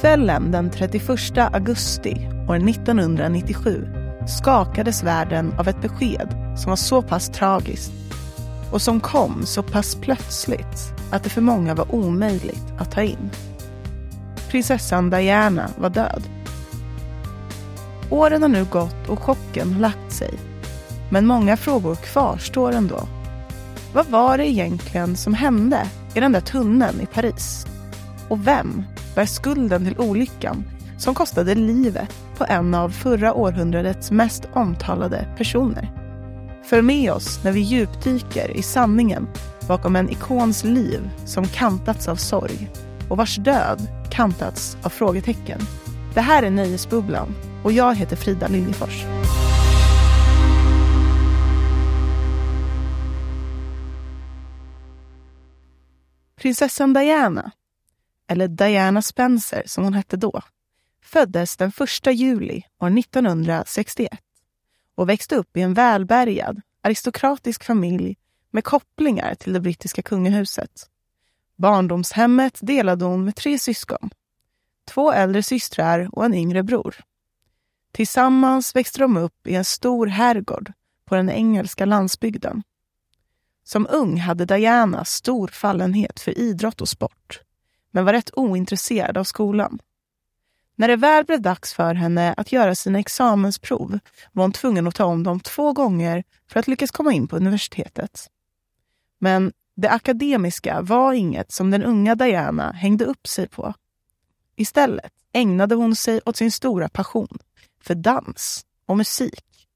Kvällen den 31 augusti år 1997 skakades världen av ett besked som var så pass tragiskt och som kom så pass plötsligt att det för många var omöjligt att ta in. Prinsessan Diana var död. Åren har nu gått och chocken har lagt sig. Men många frågor kvarstår ändå. Vad var det egentligen som hände i den där tunneln i Paris? Och vem bär skulden till olyckan som kostade livet på en av förra århundradets mest omtalade personer? Följ med oss när vi djupdyker i sanningen bakom en ikons liv som kantats av sorg och vars död kantats av frågetecken. Det här är Nöjesbubblan och jag heter Frida Liljefors. Prinsessan Diana, eller Diana Spencer som hon hette då, föddes den 1 juli år 1961 och växte upp i en välbärgad, aristokratisk familj med kopplingar till det brittiska kungahuset. Barndomshemmet delade hon med tre syskon. Två äldre systrar och en yngre bror. Tillsammans växte de upp i en stor herrgård på den engelska landsbygden. Som ung hade Diana stor fallenhet för idrott och sport men var rätt ointresserad av skolan. När det väl blev dags för henne att göra sina examensprov var hon tvungen att ta om dem två gånger för att lyckas komma in på universitetet. Men det akademiska var inget som den unga Diana hängde upp sig på. Istället ägnade hon sig åt sin stora passion för dans och musik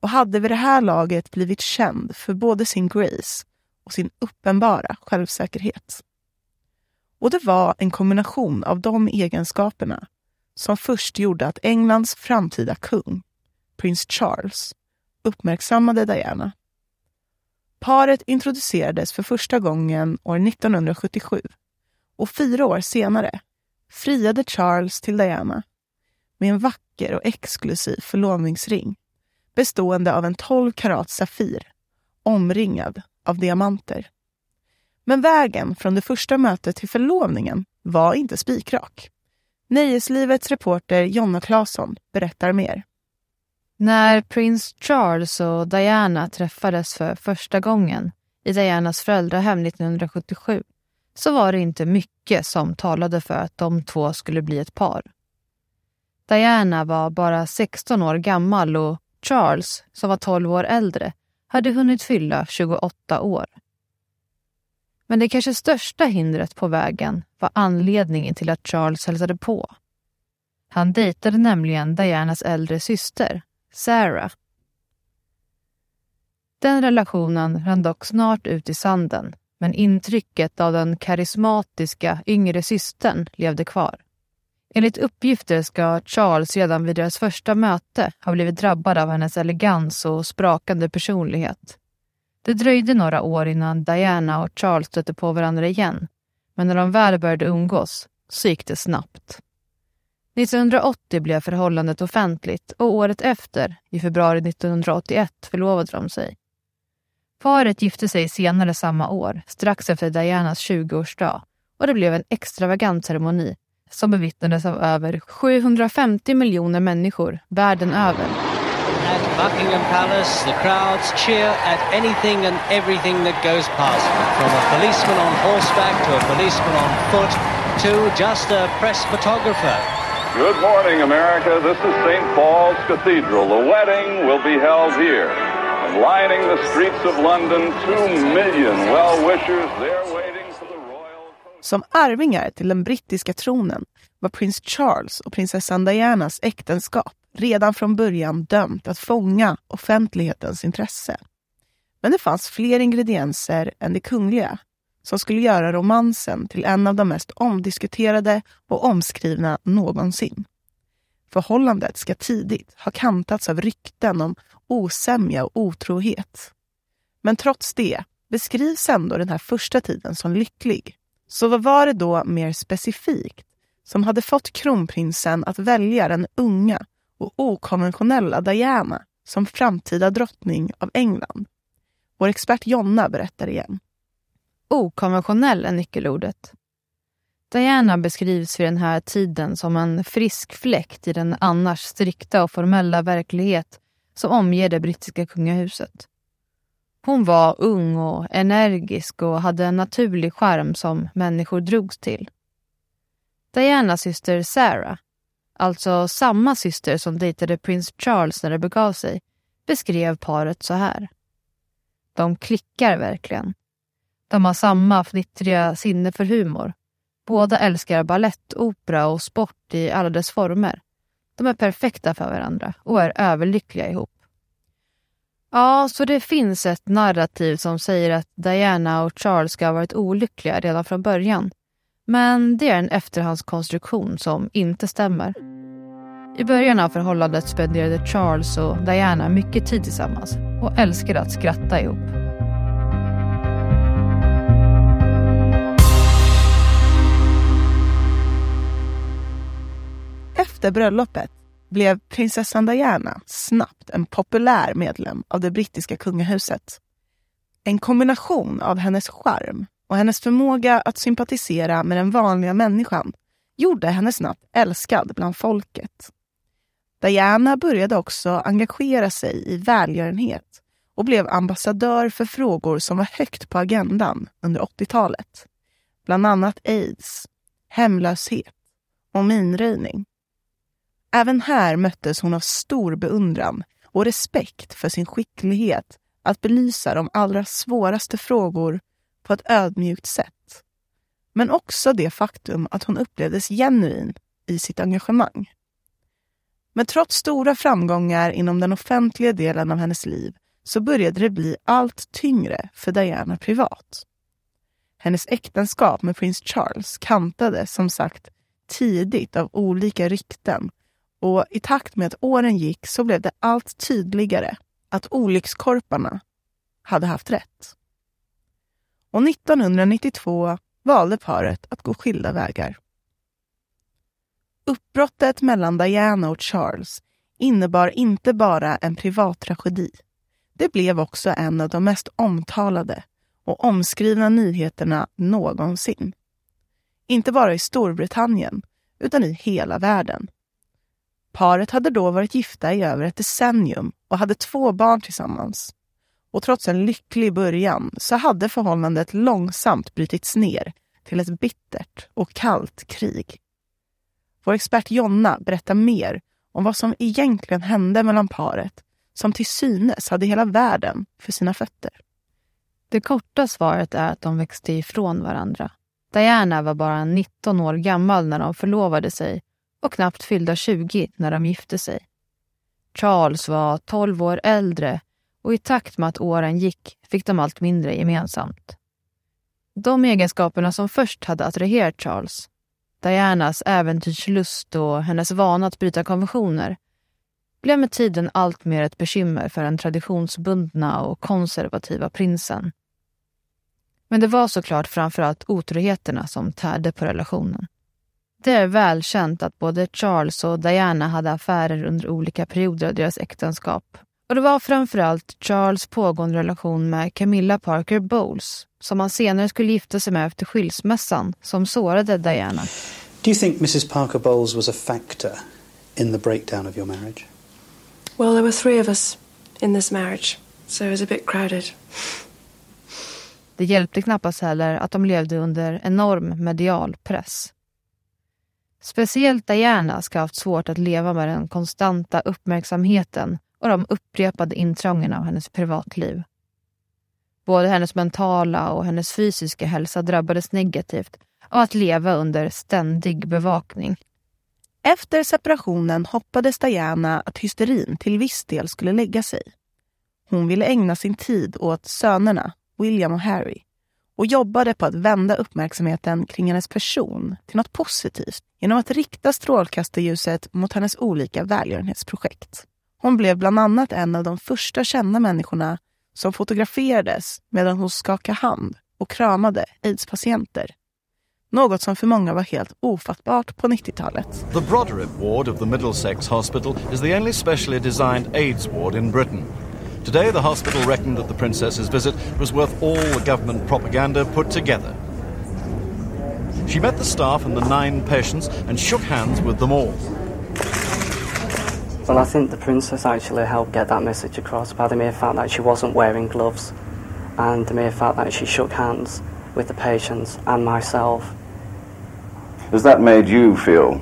och hade vid det här laget blivit känd för både sin grace och sin uppenbara självsäkerhet. Och det var en kombination av de egenskaperna som först gjorde att Englands framtida kung, prins Charles, uppmärksammade Diana. Paret introducerades för första gången år 1977 och fyra år senare friade Charles till Diana med en vacker och exklusiv förlovningsring bestående av en 12 karat Safir omringad av diamanter. Men vägen från det första mötet till förlovningen var inte spikrak. Nöjeslivets reporter Jonna Claesson berättar mer. När prins Charles och Diana träffades för första gången i Dianas föräldrahem 1977 så var det inte mycket som talade för att de två skulle bli ett par. Diana var bara 16 år gammal och Charles, som var 12 år äldre, hade hunnit fylla 28 år. Men det kanske största hindret på vägen var anledningen till att Charles hälsade på. Han dejtade nämligen Dianas äldre syster, Sarah. Den relationen rann dock snart ut i sanden, men intrycket av den karismatiska yngre systern levde kvar. Enligt uppgifter ska Charles redan vid deras första möte ha blivit drabbad av hennes elegans och sprakande personlighet. Det dröjde några år innan Diana och Charles stötte på varandra igen, men när de väl började umgås så gick det snabbt. 1980 blev förhållandet offentligt och året efter, i februari 1981, förlovade de sig. Paret gifte sig senare samma år, strax efter Dianas 20-årsdag och det blev en extravagant ceremoni som bevittnades av över 750 miljoner människor världen över. Buckingham Palace, the crowds cheer at anything and everything that goes past from a policeman on horseback to a policeman on foot to just a press photographer. Good morning, America. This is St. Paul's Cathedral. The wedding will be held here. And lining the streets of London, two million well-wishers there waiting for the royal... Som arvingar till den brittiska tronen var prins Charles och prinsessan Dianas äktenskap redan från början dömt att fånga offentlighetens intresse. Men det fanns fler ingredienser än det kungliga som skulle göra romansen till en av de mest omdiskuterade och omskrivna någonsin. Förhållandet ska tidigt ha kantats av rykten om osämja och otrohet. Men trots det beskrivs ändå den här första tiden som lycklig. Så vad var det då mer specifikt som hade fått kronprinsen att välja den unga och okonventionella Diana som framtida drottning av England? Vår expert Jonna berättar igen. Okonventionell är nyckelordet. Diana beskrivs vid den här tiden som en frisk fläkt i den annars strikta och formella verklighet som omger det brittiska kungahuset. Hon var ung och energisk och hade en naturlig charm som människor drogs till. Dianas syster Sarah, alltså samma syster som dejtade prins Charles när det begav sig, beskrev paret så här. De klickar verkligen. De har samma fnittriga sinne för humor. Båda älskar ballett, opera och sport i alla dess former. De är perfekta för varandra och är överlyckliga ihop. Ja, så det finns ett narrativ som säger att Diana och Charles ska ha varit olyckliga redan från början. Men det är en efterhandskonstruktion som inte stämmer. I början av förhållandet spenderade Charles och Diana mycket tid tillsammans och älskade att skratta ihop. Efter bröllopet blev prinsessan Diana snabbt en populär medlem av det brittiska kungahuset. En kombination av hennes charm och hennes förmåga att sympatisera med den vanliga människan gjorde henne snabbt älskad bland folket. Diana började också engagera sig i välgörenhet och blev ambassadör för frågor som var högt på agendan under 80-talet. Bland annat aids, hemlöshet och minröjning. Även här möttes hon av stor beundran och respekt för sin skicklighet att belysa de allra svåraste frågor på ett ödmjukt sätt. Men också det faktum att hon upplevdes genuin i sitt engagemang. Men trots stora framgångar inom den offentliga delen av hennes liv så började det bli allt tyngre för Diana privat. Hennes äktenskap med prins Charles kantades som sagt tidigt av olika rykten och i takt med att åren gick så blev det allt tydligare att olyckskorparna hade haft rätt. Och 1992 valde paret att gå skilda vägar. Uppbrottet mellan Diana och Charles innebar inte bara en privat tragedi. Det blev också en av de mest omtalade och omskrivna nyheterna någonsin. Inte bara i Storbritannien, utan i hela världen. Paret hade då varit gifta i över ett decennium och hade två barn tillsammans. Och trots en lycklig början så hade förhållandet långsamt brutits ner till ett bittert och kallt krig. Vår expert Jonna berättar mer om vad som egentligen hände mellan paret som till synes hade hela världen för sina fötter. Det korta svaret är att de växte ifrån varandra. Diana var bara 19 år gammal när de förlovade sig och knappt fyllda 20 när de gifte sig. Charles var 12 år äldre och i takt med att åren gick fick de allt mindre gemensamt. De egenskaperna som först hade attraherat Charles, Dianas äventyrslust och hennes vana att bryta konventioner, blev med tiden allt mer ett bekymmer för den traditionsbundna och konservativa prinsen. Men det var såklart framförallt otroheterna som tärde på relationen. Det är välkänt att både Charles och Diana hade affärer under olika perioder av deras äktenskap. Och det var framförallt Charles pågående relation med Camilla Parker Bowles som han senare skulle gifta sig med efter skilsmässan som sårade Diana. Do you think Mrs Parker Bowles was a factor in the breakdown of your marriage? Well, there were three of us. in this marriage, so it was a bit crowded. Det hjälpte knappast heller att de levde under enorm medial press. Speciellt Diana ska ha haft svårt att leva med den konstanta uppmärksamheten och de upprepade intrången av hennes privatliv. Både hennes mentala och hennes fysiska hälsa drabbades negativt av att leva under ständig bevakning. Efter separationen hoppades Diana att hysterin till viss del skulle lägga sig. Hon ville ägna sin tid åt sönerna, William och Harry och jobbade på att vända uppmärksamheten kring hennes person till något positivt genom att rikta strålkastarljuset mot hennes olika välgörenhetsprojekt. Hon blev bland annat en av de första kända människorna som fotograferades medan hon skakade hand och kramade aidspatienter. Något som för många var helt ofattbart på 90-talet. The Broderick ward of the Middlesex Hospital is the only specially designed AIDS ward in Britain. Today, the hospital reckoned that the princess's visit was worth all the government propaganda put together. She met the staff and the nine patients and shook hands with them all. Well, I think the princess actually helped get that message across by the mere fact that she wasn't wearing gloves and the mere fact that she shook hands with the patients and myself. Has that made you feel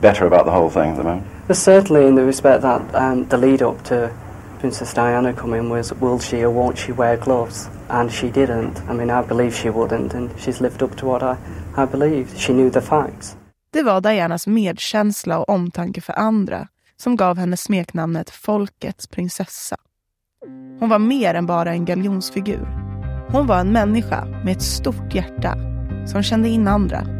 better about the whole thing at the moment? But certainly in the respect that um, the lead up to Princess Diana coming was will she or won't she wear gloves? And she didn't. I mean, I believe she wouldn't, and she's lived up to what I, I believed. She knew the facts. Det var Dianas medkänsla och omtanke för andra som gav henne smeknamnet Folkets prinsessa. Hon var mer än bara en galjonsfigur. Hon var en människa med ett stort hjärta som kände in andra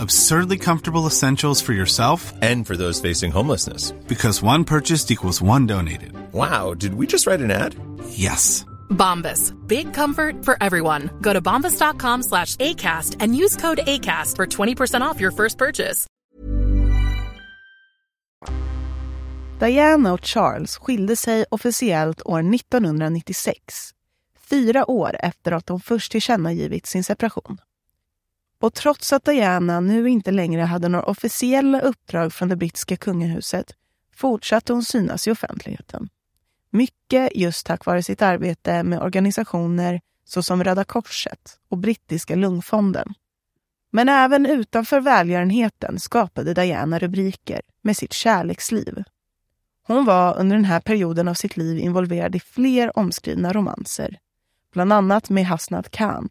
Absurdly comfortable essentials for yourself and for those facing homelessness. Because one purchased equals one donated. Wow, did we just write an ad? Yes. Bombas. Big comfort for everyone. Go to bombas.com slash ACAST and use code ACAST for 20% off your first purchase. Diana och Charles skilde sig officiellt år 1996. Fyra år efter att de först tillkännagivit sin separation. Och trots att Diana nu inte längre hade några officiella uppdrag från det brittiska kungahuset fortsatte hon synas i offentligheten. Mycket just tack vare sitt arbete med organisationer såsom Röda Korset och brittiska lungfonden. Men även utanför välgörenheten skapade Diana rubriker med sitt kärleksliv. Hon var under den här perioden av sitt liv involverad i fler omskrivna romanser. Bland annat med Hasnat Khan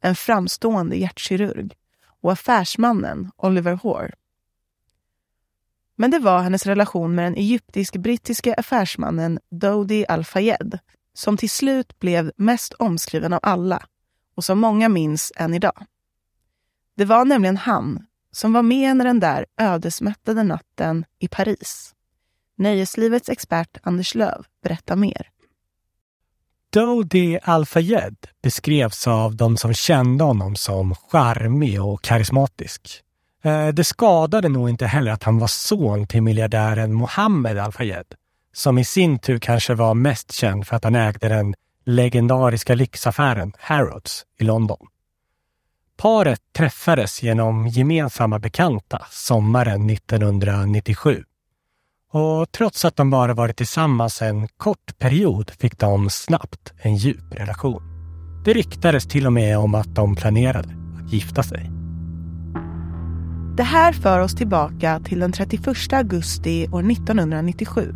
en framstående hjärtkirurg och affärsmannen Oliver Hoare. Men det var hennes relation med den egyptisk-brittiske affärsmannen Dodi Al-Fayed som till slut blev mest omskriven av alla och som många minns än idag. Det var nämligen han som var med när den där ödesmättade natten i Paris. Nöjeslivets expert Anders Löv berättar mer. Dodi Al-Fayed beskrevs av de som kände honom som charmig och karismatisk. Eh, det skadade nog inte heller att han var son till miljardären Mohammed Al-Fayed, som i sin tur kanske var mest känd för att han ägde den legendariska lyxaffären Harrods i London. Paret träffades genom gemensamma bekanta sommaren 1997 och trots att de bara varit tillsammans en kort period fick de snabbt en djup relation. Det ryktades till och med om att de planerade att gifta sig. Det här för oss tillbaka till den 31 augusti år 1997.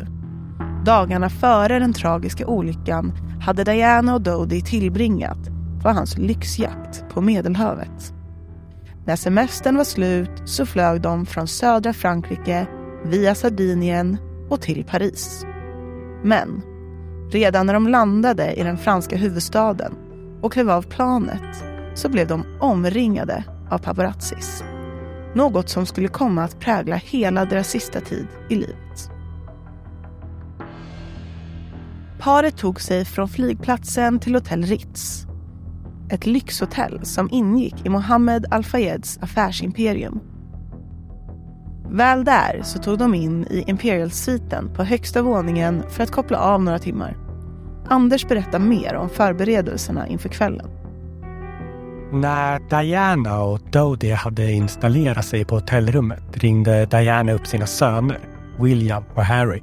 Dagarna före den tragiska olyckan hade Diana och Dodi tillbringat på hans lyxjakt på Medelhavet. När semestern var slut så flög de från södra Frankrike via Sardinien och till Paris. Men redan när de landade i den franska huvudstaden och klev av planet så blev de omringade av paparazzis. Något som skulle komma att prägla hela deras sista tid i livet. Paret tog sig från flygplatsen till hotell Ritz. Ett lyxhotell som ingick i Mohammed Al-Fayeds affärsimperium. Väl där så tog de in i Imperial-sviten på högsta våningen för att koppla av några timmar. Anders berättar mer om förberedelserna inför kvällen. När Diana och Dodie hade installerat sig på hotellrummet ringde Diana upp sina söner, William och Harry.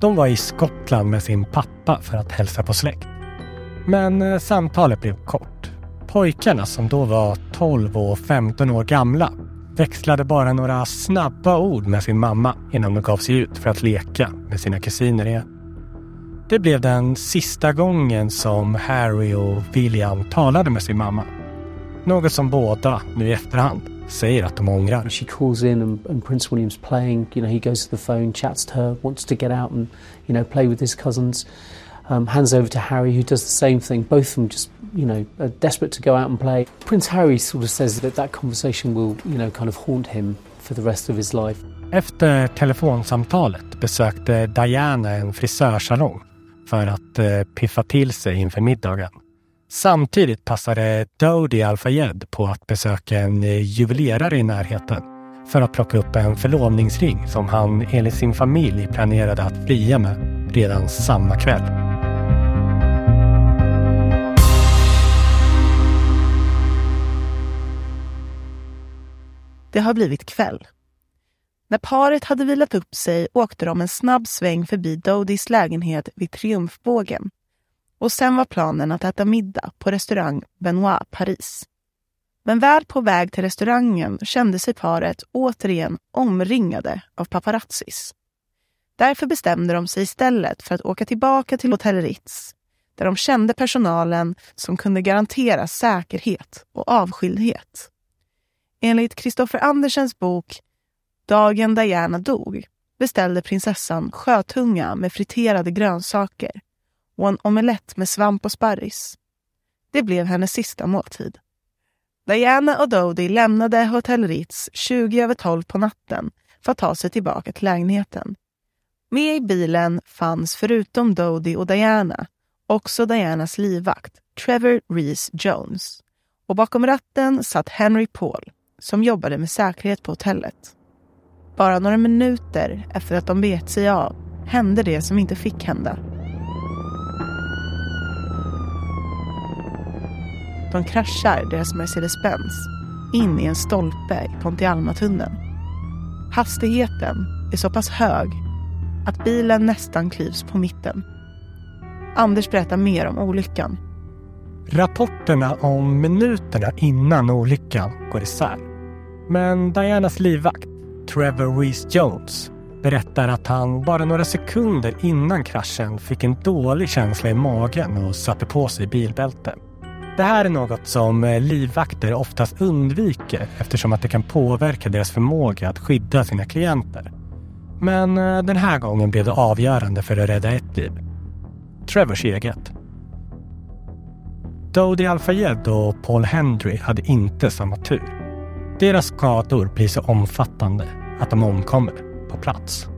De var i Skottland med sin pappa för att hälsa på släkt. Men eh, samtalet blev kort. Pojkarna som då var 12 och 15 år gamla växlade bara några snabba ord med sin mamma innan de gav sig ut för att leka med sina kusiner igen. Det blev den sista gången som Harry och William talade med sin mamma. Något som båda, nu i efterhand, säger att de ångrar. She calls in and, and Prince William's playing. You know, he goes to the phone, chats to her, wants to get out and, you know, play with his cousins. Um, hands over to Harry, who does the same thing. Both of them just, you know, are desperate to go out and play. Prince Harry sort of says that that conversation will, you know, kind of haunt him for the rest of his life. Efter telefonsamtalet besökte Diana en frisörsalong för att eh, piffa till sig inför middagen. Samtidigt passade Dodi Al-Fayed på att besöka en eh, juvelerare i närheten för att plocka upp en förlovningsring som han enligt sin familj planerade att fria med redan samma kväll. Det har blivit kväll. När paret hade vilat upp sig åkte de en snabb sväng förbi Dodies lägenhet vid Triumfbågen och sen var planen att äta middag på restaurang Benoit Paris. Men väl på väg till restaurangen kände sig paret återigen omringade av paparazzis. Därför bestämde de sig istället för att åka tillbaka till hotell Ritz där de kände personalen som kunde garantera säkerhet och avskildhet. Enligt Kristoffer Andersens bok Dagen Diana dog beställde prinsessan sjötunga med friterade grönsaker och en omelett med svamp och sparris. Det blev hennes sista måltid. Diana och Dodie lämnade Hotell Ritz 20 över 12 på natten för att ta sig tillbaka till lägenheten. Med i bilen fanns förutom Dodie och Diana också Dianas livvakt Trevor Reese Jones. Och bakom ratten satt Henry Paul som jobbade med säkerhet på hotellet. Bara några minuter efter att de begett sig av hände det som inte fick hända. De kraschar deras Mercedes-Benz in i en stolpe i Pontialmatunneln. Hastigheten är så pass hög att bilen nästan klyvs på mitten. Anders berättar mer om olyckan. Rapporterna om minuterna innan olyckan går isär. Men Dianas livvakt, Trevor Reese Jones, berättar att han bara några sekunder innan kraschen fick en dålig känsla i magen och satte på sig bilbälte. Det här är något som eh, livvakter oftast undviker eftersom att det kan påverka deras förmåga att skydda sina klienter. Men eh, den här gången blev det avgörande för att rädda ett liv. Trevors eget. Dodi Al-Fayed och Paul Hendry hade inte samma tur. Deras skador blir så omfattande att de omkommer på plats.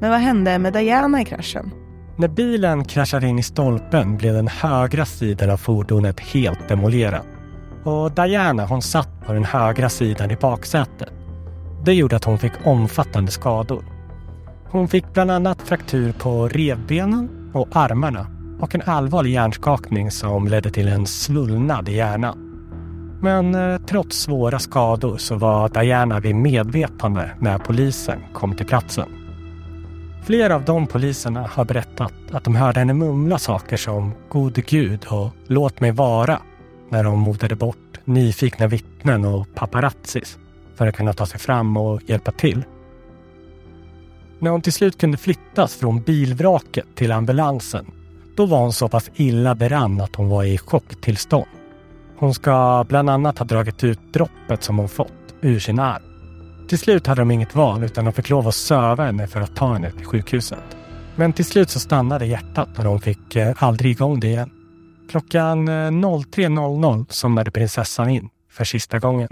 Men vad hände med Diana i kraschen? När bilen kraschade in i stolpen blev den högra sidan av fordonet helt demolerad. Och Diana hon satt på den högra sidan i baksätet. Det gjorde att hon fick omfattande skador. Hon fick bland annat fraktur på revbenen och armarna och en allvarlig hjärnskakning som ledde till en svullnad i hjärnan. Men eh, trots svåra skador så var Diana vid medvetande när polisen kom till platsen. Flera av de poliserna har berättat att de hörde henne mumla saker som gode gud och låt mig vara när de motade bort nyfikna vittnen och paparazzis för att kunna ta sig fram och hjälpa till. När hon till slut kunde flyttas från bilvraket till ambulansen då var hon så pass illa berann att hon var i chocktillstånd. Hon ska bland annat ha dragit ut droppet som hon fått ur sin arm. Till slut hade de inget val utan de fick lov att söva henne för att ta henne till sjukhuset. Men till slut så stannade hjärtat och de fick eh, aldrig igång det igen. Klockan eh, 03.00 somnade prinsessan in för sista gången.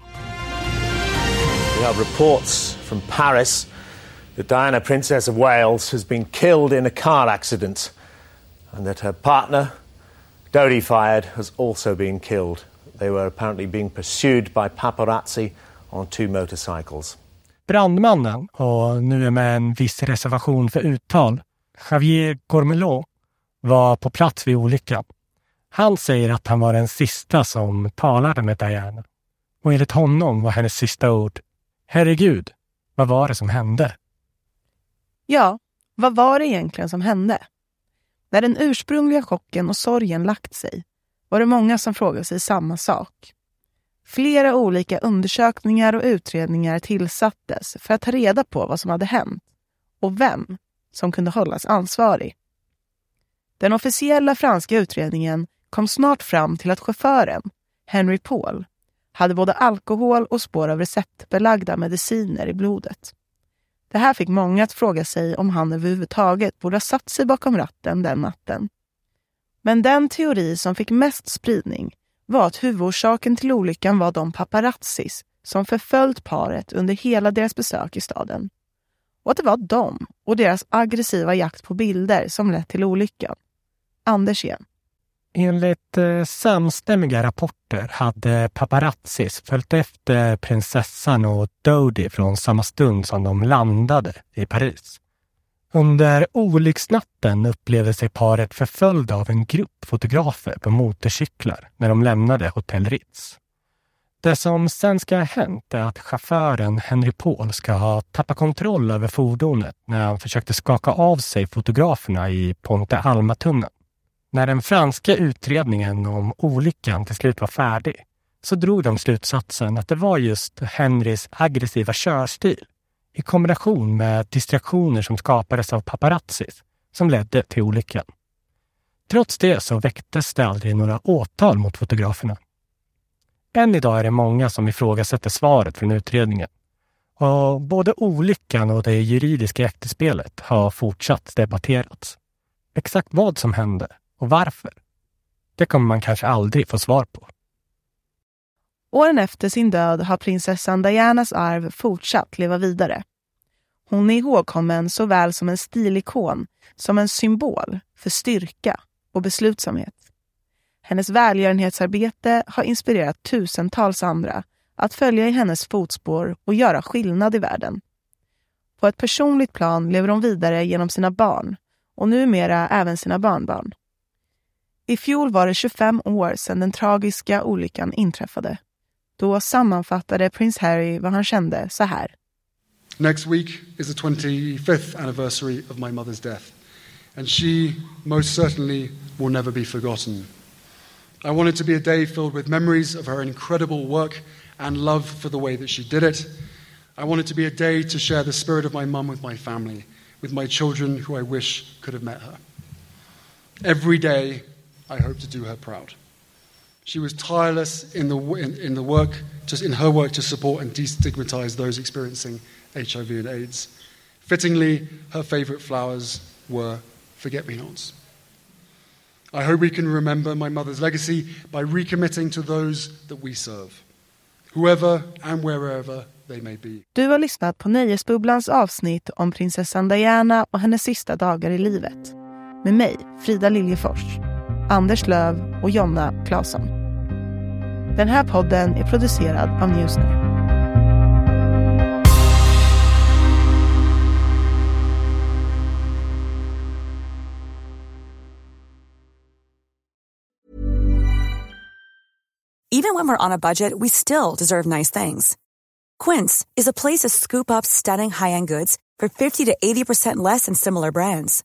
We have reports from Paris that Diana, Princess of Wales, has been killed in a car accident and that her partner, Dodi Fired has also been killed. They were apparently being pursued by paparazzi on two motorcycles. Brandmannen, och nu är med en viss reservation för uttal, Javier Gormelot, var på plats vid olyckan. Han säger att han var den sista som talade med Diana. Och enligt honom var hennes sista ord Herregud, vad var det som hände? Ja, vad var det egentligen som hände? När den ursprungliga chocken och sorgen lagt sig var det många som frågade sig samma sak. Flera olika undersökningar och utredningar tillsattes för att ta reda på vad som hade hänt och vem som kunde hållas ansvarig. Den officiella franska utredningen kom snart fram till att chauffören, Henry Paul, hade både alkohol och spår av receptbelagda mediciner i blodet. Det här fick många att fråga sig om han överhuvudtaget borde ha satt sig bakom ratten den natten. Men den teori som fick mest spridning var att huvudorsaken till olyckan var de paparazzis som förföljt paret under hela deras besök i staden. Och att det var de och deras aggressiva jakt på bilder som lett till olyckan. Anders igen. Enligt eh, samstämmiga rapporter hade paparazzis följt efter prinsessan och Dodi från samma stund som de landade i Paris. Under olycksnatten upplevde sig paret förföljda av en grupp fotografer på motorcyklar när de lämnade Hotell Ritz. Det som sen ska ha hänt är att chauffören Henry Paul ska ha tappat kontroll över fordonet när han försökte skaka av sig fotograferna i Ponte Alma-tunneln. När den franska utredningen om olyckan till slut var färdig så drog de slutsatsen att det var just Henrys aggressiva körstil i kombination med distraktioner som skapades av paparazzis som ledde till olyckan. Trots det så väcktes det aldrig några åtal mot fotograferna. Än idag är det många som ifrågasätter svaret från utredningen. Och både olyckan och det juridiska efterspelet har fortsatt debatterats. Exakt vad som hände och varför? Det kommer man kanske aldrig få svar på. Åren efter sin död har prinsessan Dianas arv fortsatt leva vidare. Hon är ihågkommen såväl som en stilikon som en symbol för styrka och beslutsamhet. Hennes välgörenhetsarbete har inspirerat tusentals andra att följa i hennes fotspår och göra skillnad i världen. På ett personligt plan lever hon vidare genom sina barn och numera även sina barnbarn. I fjol var det 25 år sedan den tragiska olyckan inträffade. Då sammanfattade prins Harry vad han kände så här. Next week is the 25th anniversary of my mother's death, and she most certainly will never be forgotten. I want it to be a day filled with memories of her incredible work and love for the way that she did it. I want it to be a day to share the spirit of my mum with my family, with my children who I wish could have met her. Every day, I hope to do her proud. She was tireless in the, in, in the work, just in her work to support and destigmatize those experiencing HIV and AIDS. Fittingly, her favorite flowers were forget me nots. I hope we can remember my mother's legacy by recommitting to those that we serve, whoever and wherever they may be. Du har lyssnat på Nöjesbubblans avsnitt om prinsessan Diana och hennes sista dagar i livet. Med mig, Frida Liljefors. Anders Löv och Jonna Claesson. Den här podden är producerad av Newsner. Even when we're on a budget, we still deserve nice things. Quince is a place to scoop up stunning high-end goods for 50 to 80% less than similar brands.